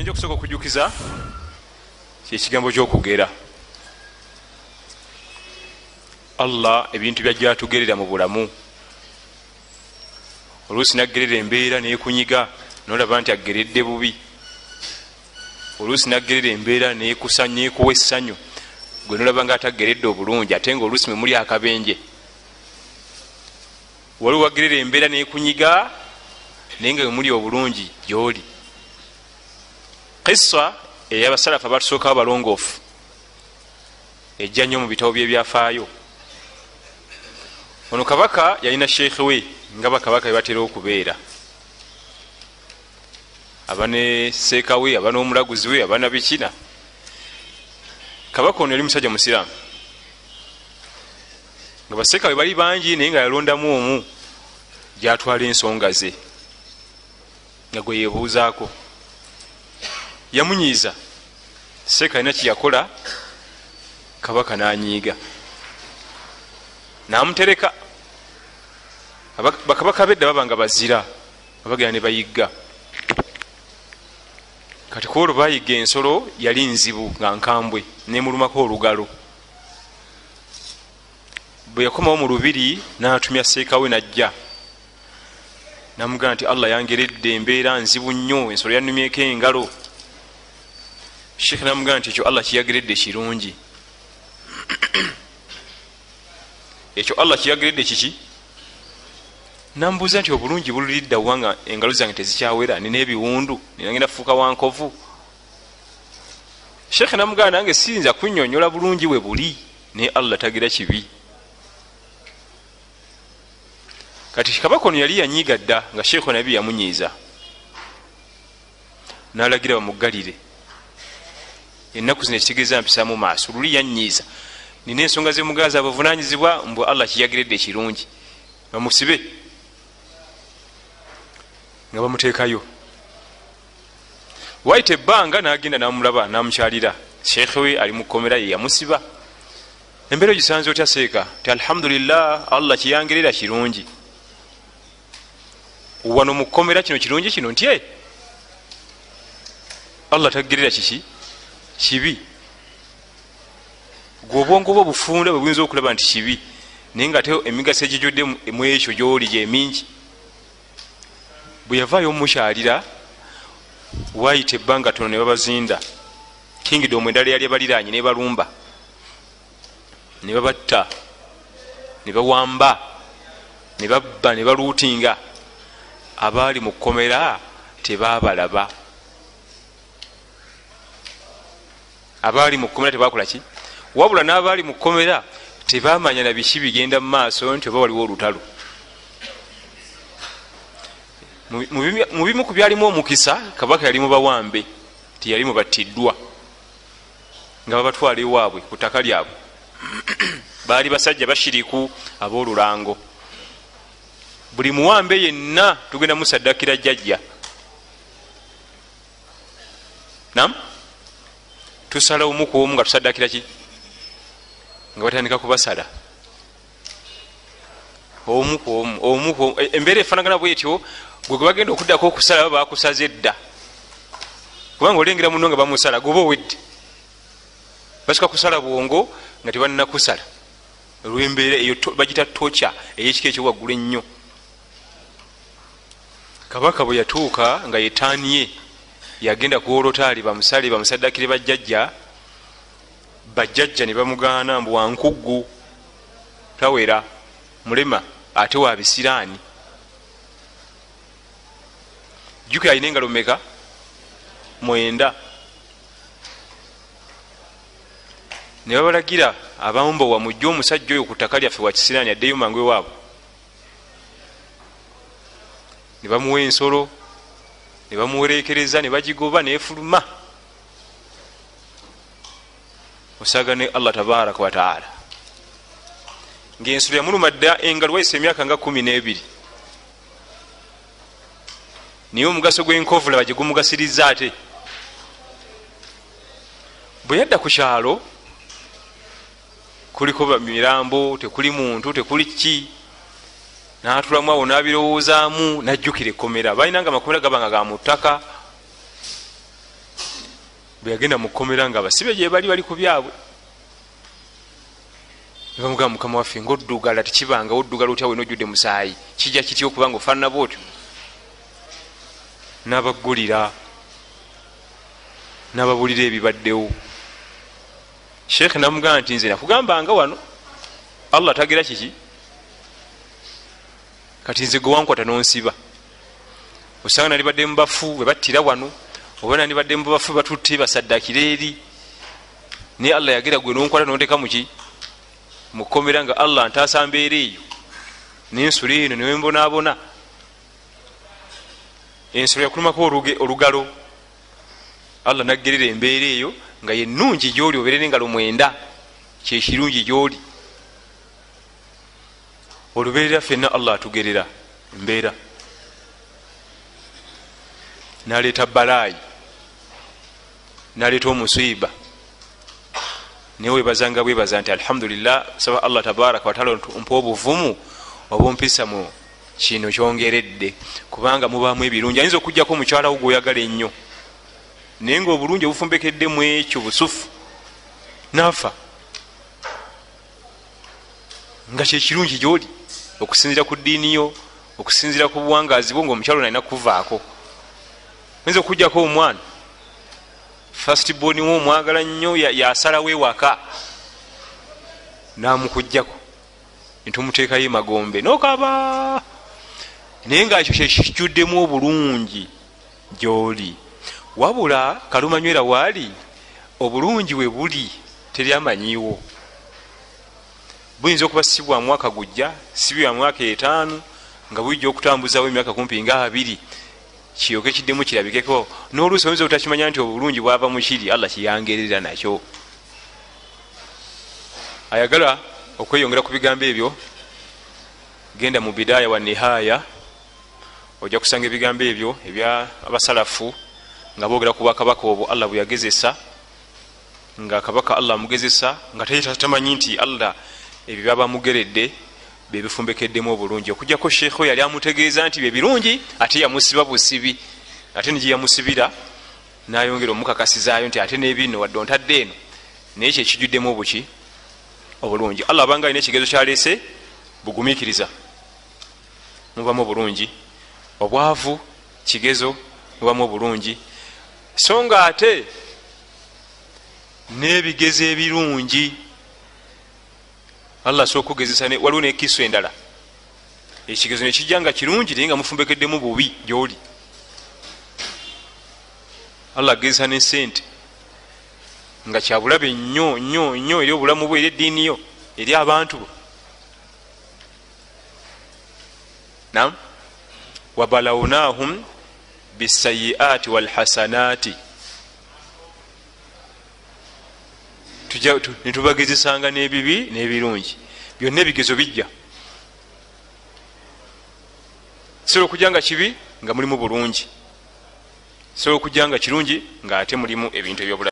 kyenja okusooka okujjukiza kyekigambo kyokugera allah ebintu byajja atugerera mu bulamu. Oluusi naggerera embeera nekunyiga nolaba nti ageredde bubi. Oluusi naggerera embeera nekuwa essanyu gwe nolaba nga atageredde obulungi ate nga oluusi memuli akabenje. Waliwo wagerera embeera nekunyiga naye nga wemuli obulungi gyoli kisa eyabasalafu abatusookawo balongoofu ejja nnyo mu bitabo byebyafaayo ono kabaka yalina sheekhe we nga bakabaka bebatera okubeera. Aba ne seeka we aba n'omulaguzi we aba nabikina. Kabaka ono yali musajja musiraamu. Nga baseeka we bali bangi naye nga yalondamu omu gyatwala ensonga ze nga gwe yebuuzaako yamunyiiza. Seeka alina kyeyakola kabaka nanyiiga. Namutereka. Bakabaka bedda baba nga bazira. Babagera ne bayigga. Kati kuolwo bayiga ensolo yali nzibu nga nkambwe nemulumako olugalo. Bwe yakomawo mu lubiri natumya seekawe najja. Namugamba nti allah yangeredde embeera nzibu nnyo ensolo yanumyeko engalo sheekh namugamba nti ekyo allah kiyageredde kirungi. Ekyo allah kiyageredde kiki? Nambuuza nti obulungi bululidda wa nga engalo zange tezikyawera nina ebiwundu ninagenda fuuka wankovu sheekhe namugamba nange siyinza kunyonyola bulungi we buli naye allah tagira kibi. Kati kabaka ono yali yanyiiga dda nga sheekhe nabi yamunyiiza. Nalagira bamugalire ennaku zino ekitegeeza mpisaamu maaso. Luli yanyiiza. Nina ensonga zemugaza abavunanyizibwa mbwe allah kiyagiredde ekirungi. Bamusibe nga bamuteekayo. Waita ebbanga nagenda namulaba namukyalira. Sheekhe we ali mukomera ye yamusiba. Embeera ogisanze otya seeka ti alhamdulillah allah kiyangerera kirungi. Wano mukomera kino kirungi kino ntye allah tagerera kiki kibi. Gwe obwongo bwe obufunda bwe buyinza okulaba nti kibi naye nga ate emigaso egijodde mu ekyo gyoli gyemingi bwe yavaayo omumukyalira wayita ebbanga tono ne babazinda. Kingidom endala yali abaliranye nebalumba ne babatta ne bawamba ne babba ne baluutinga. Abaali mu kkomera tebabalaba abaali mu kkomera tebakola ki? Wabula n'abaali mu kkomera tebamanya na biki bigenda mu maaso nti oba waliwo olutalo. Mu bimu ku byalimu omukisa kabaka yali mubawambe tiyali mubattiddwa nga babatwala ewaabwe ku ttaka lyabwe. Baali basajja bashiriku ab'olulango. Buli muwambe yenna tugenda musaddakira jjajja. Nam tusala omu ku omu nga tusaddakira ki? Nga batandika kubasala omu ku omu omu ku omu embeera efaanagana bwetyo gwe gwe bagenda okuddako okusala baba bakusaza edda. Kubanga olengera muno nga bamusala goba owedde. Basika kusala bwongo nga tebannakusala. Olwembeera eyo bagita toca eyekika ekyowaggulu ennyo. Kabaka bwe yatuuka nga yetaaniye yagenda kuwolotaali bamusale bamusaddakire bajjajja bajjajja ne bamugaana mbu wankuggu tawera mulema ate wabisiraani jjukira alina engalo meka mwenda. Ne babalagira abambowa mujje omusajja oyo ku ttaka lyaffe wakisiraani addeyo mangu ewaabwe. Ne bamuwa ensolo ne bamuwerekereza ne bagigoba nefuluma osaga ne allah tabaraka wataala ngaensolo yamuluma dda engalo wayisa emyaka nga kumi n'ebiri. Naye omugaso gwenkovu laba gyegumugasiriza ate. Bwe yadda ku kyalo kuliko mirambo tekuli muntu tekuli ki natulamu awo nabirowoozaamu najjukira ekkomera. Balinanga amakomera gabanga ga muttaka bwe yagenda mukomera nga abasibe gye bali bali ku byabwe. Nebamugamba mukama waffe ngaoddugala tekibanga oddugala otya wena ojjudde musaayi kijja kitya okuba nga ofaanana bwotyo? N'abaggulira n'ababulira ebibaddewo. Sheekhe namugamba nti nze nakugambanga wano allah tagira kiki kati nze gwe wankwata nonsiba. Osanga nalibadde mubafu bwe battira wano oba nalibadde mubafu batutte basaddakira eri. Naye allah yagira gwe nonkwata nonteka muki mukomera nga allah ntaasa mbeera eyo. Nensula eno newembonaabona ensolo yakulumako olugalo. Allah naggerera embeera eyo nga yenungi gyoli obeere nengalo mwenda. Kyekirungi gyoli olubeerera fenna allah atugerera embeera naleeta balaayi naleeta omusiiba. Naye webazanga bwebaza nti alhamdulillah saba allah tabaraka wataala mpa obuvumu obumpisa mu kino kyongeredde. Kubanga mubaamu ebirungi. Ayinza okugjako omukyalawo gweoyagala ennyo. Naye nga obulungi obufumbekedde mu ekyo busufu. Nafa. Nga kyekirungi gyoli okusinzira ku ddiini yo okusinzira ku buwangazi bwo nga omukyalo nalina kuvaako oyinza okugjako omwana? Fastboniwo omwagala nnyo yasalawo ewaka namukugjako nitumuteekayo magombe nokaba naye nga ekyo kyekijjuddemu obulungi gyoli. Wabula kalumanywera waali obulungi we buli teryamanyiwo buyinza okuba si bwa mwaka gujja si bwa mwaka etaano nga bujja okutambuzawo emyaka kumpi nga abiri. Kiyoke kiddemu kirabikeko. Noluusi oyinza obutakimanya nti obulungi bwava mukiri allah kiyangerera nakyo. Ayagala okweyongera ku bigambo ebyo. Genda mu bidaaya wa nihaya ojja kusanga ebigambo ebyo ebya abasalafu nga boogera ku bwakabaka obwo allah bwe yagezesa nga kabaka allah amugezesa nga tamanyi nti allah ebyo byabamugeredde bebifumbekeddemu obulungi. Okujjako sheekho yali amutegeeza nti byebirungi ate yamusiba busibi. Ate negyeyamusibira nayongera omukakasizaayo nti ate nebino wadde ontadde eno. Naye kyekijjuddemu obuki? Obulungi. Allah abanga alina ekigezo kyaleese bugumikiriza mubamu obulungi. Obwavu kigezo mubamu obulungi. So nga ate n'ebigezo ebirungi allah asobola okugezesa waliwo nekiso endala. Ekigezo nekijja nga kirungi naye nga mufumbekeddemu bubi gyoli. Allah agezesa nesente nga kyabulabe nnyo nnyo nnyo eri obulamu bwe eri eddiini yo eri abantu bo. Nam wabalawnahum bisayiati walhasanati netubagezesanga n'ebibi n'ebirungi. Byonna ebigezo bijja. Kisobola okujja nga kibi nga mulimu bulungi. Kisobola okujja nga kirungi nga ate mulimu ebintu ebyobulamu